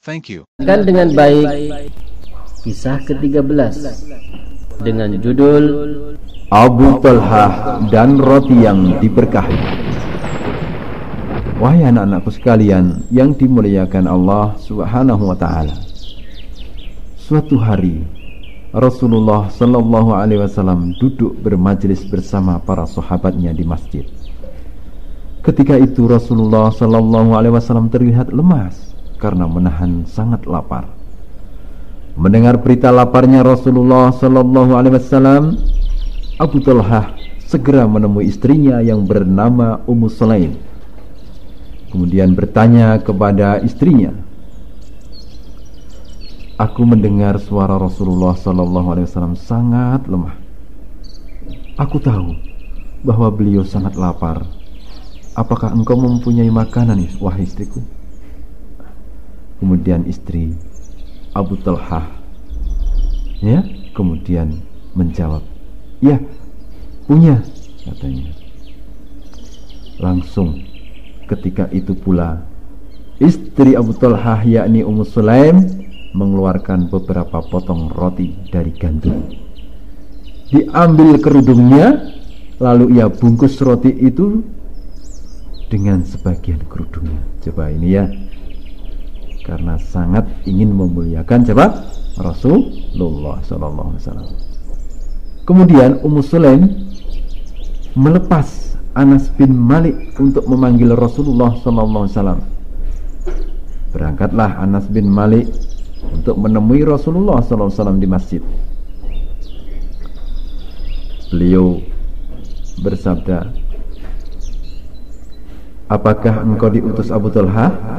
Thank you. Kan dengan baik kisah ke-13 dengan judul Abu Talhah dan roti yang diberkahi. Wahai anak-anakku sekalian yang dimuliakan Allah Subhanahu wa taala. Suatu hari Rasulullah Shallallahu alaihi wasallam duduk bermajlis bersama para sahabatnya di masjid. Ketika itu Rasulullah Shallallahu alaihi wasallam terlihat lemas karena menahan sangat lapar. Mendengar berita laparnya Rasulullah Sallallahu Alaihi Wasallam, Abu Talhah segera menemui istrinya yang bernama Ummu Sulaim. Kemudian bertanya kepada istrinya, Aku mendengar suara Rasulullah Sallallahu Alaihi Wasallam sangat lemah. Aku tahu bahwa beliau sangat lapar. Apakah engkau mempunyai makanan, wahai istriku? Kemudian istri Abu Talhah ya kemudian menjawab ya punya katanya. Langsung ketika itu pula istri Abu Talhah yakni Ummu Sulaim mengeluarkan beberapa potong roti dari gandum. Diambil kerudungnya lalu ia bungkus roti itu dengan sebagian kerudungnya. Coba ini ya karena sangat ingin memuliakan siapa? Rasulullah sallallahu alaihi wasallam. Kemudian Ummu Sulaim melepas Anas bin Malik untuk memanggil Rasulullah sallallahu alaihi wasallam. Berangkatlah Anas bin Malik untuk menemui Rasulullah sallallahu alaihi wasallam di masjid. Beliau bersabda, "Apakah engkau diutus Abu Talha?"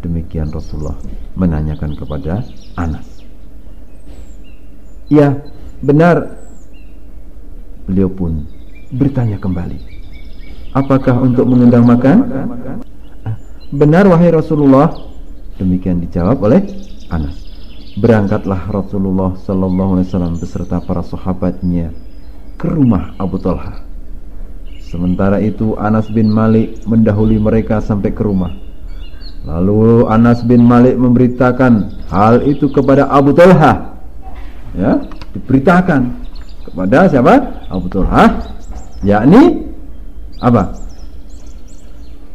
Demikian Rasulullah menanyakan kepada Anas. Ya, benar. Beliau pun bertanya kembali. Apakah untuk mengundang makan? Ah, benar wahai Rasulullah. Demikian dijawab oleh Anas. Berangkatlah Rasulullah Sallallahu Alaihi Wasallam beserta para sahabatnya ke rumah Abu Talha. Sementara itu Anas bin Malik mendahului mereka sampai ke rumah. Lalu Anas bin Malik memberitakan hal itu kepada Abu Talha. Ya, diberitakan kepada siapa? Abu Talha, yakni apa?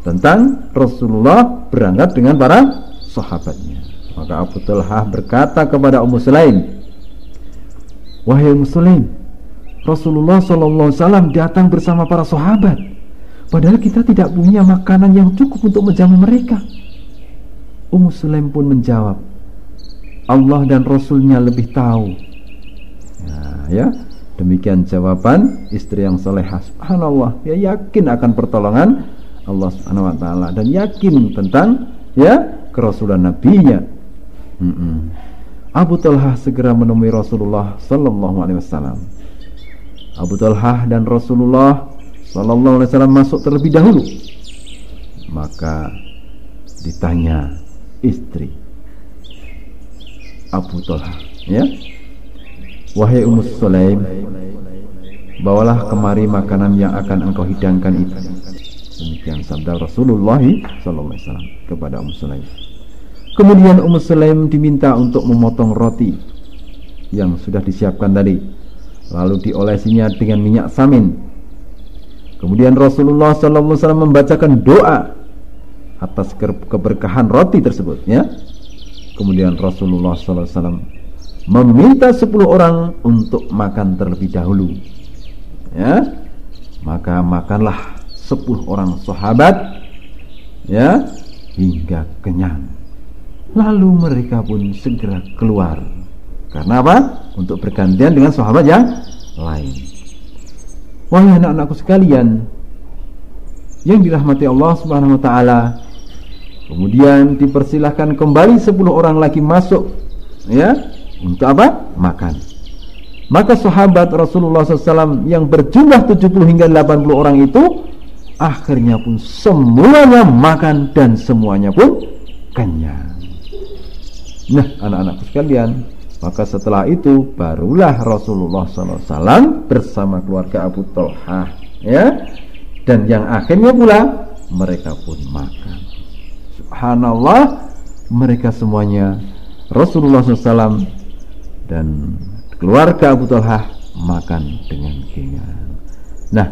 Tentang Rasulullah berangkat dengan para sahabatnya. Maka Abu Talha berkata kepada Ummu Sulaim, "Wahai Ummu Sulaim, Rasulullah sallallahu alaihi wasallam datang bersama para sahabat. Padahal kita tidak punya makanan yang cukup untuk menjamu mereka." Ummu Sulaim pun menjawab Allah dan Rasulnya lebih tahu. Nah, ya demikian jawaban istri yang solehah subhanallah ya yakin akan pertolongan Allah subhanahu wa ta'ala dan yakin tentang ya kerasulan nabinya. Mm -mm. Abu Talha segera menemui Rasulullah sallallahu alaihi wasallam. Abu Talha dan Rasulullah sallallahu alaihi wasallam masuk terlebih dahulu. Maka ditanya istri. Abu Talha ya. Wahai Ummu Sulaim Bawalah kemari makanan yang akan engkau hidangkan itu. Demikian sabda Rasulullah SAW kepada Ummu Sulaim. Kemudian Ummu Sulaim diminta untuk memotong roti Yang sudah disiapkan tadi Lalu diolesinya dengan minyak samin. Kemudian Rasulullah SAW membacakan doa atas keberkahan roti tersebut ya. Kemudian Rasulullah SAW meminta 10 orang untuk makan terlebih dahulu. Ya. Maka makanlah 10 orang sahabat ya hingga kenyang. Lalu mereka pun segera keluar. Karena apa? Untuk bergantian dengan sahabat yang lain. Wahai anak-anakku sekalian, yang dirahmati Allah Subhanahu wa taala, Kemudian dipersilahkan kembali 10 orang lagi masuk ya untuk apa? Makan. Maka sahabat Rasulullah SAW yang berjumlah 70 hingga 80 orang itu akhirnya pun semuanya makan dan semuanya pun kenyang. Nah, anak-anakku sekalian, maka setelah itu barulah Rasulullah SAW bersama keluarga Abu Talha, ya, dan yang akhirnya pula mereka pun makan. Subhanallah, mereka semuanya Rasulullah SAW dan keluarga Abu Talha makan dengan kenyang. Nah,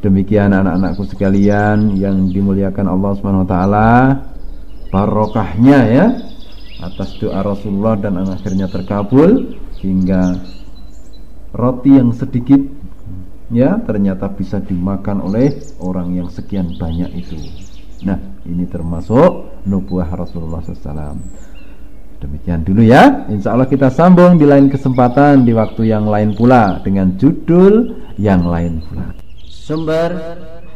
demikian anak-anakku sekalian yang dimuliakan Allah Subhanahu wa taala, barokahnya ya atas doa Rasulullah dan akhirnya terkabul hingga roti yang sedikit ya ternyata bisa dimakan oleh orang yang sekian banyak itu. Nah, ini termasuk nubuah Rasulullah SAW. Demikian dulu ya. Insya Allah kita sambung di lain kesempatan di waktu yang lain pula dengan judul yang lain pula. Sumber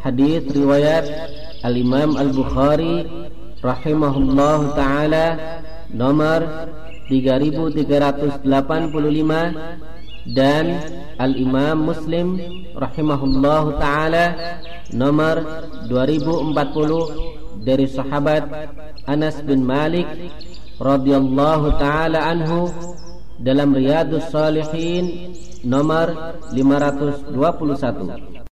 hadis riwayat Al Imam Al Bukhari rahimahullah taala nomor 3385 dan Al Imam Muslim rahimahullah taala nomor 2040 dari sahabat Anas bin Malik radhiyallahu taala anhu dalam Riyadus Salihin nomor 521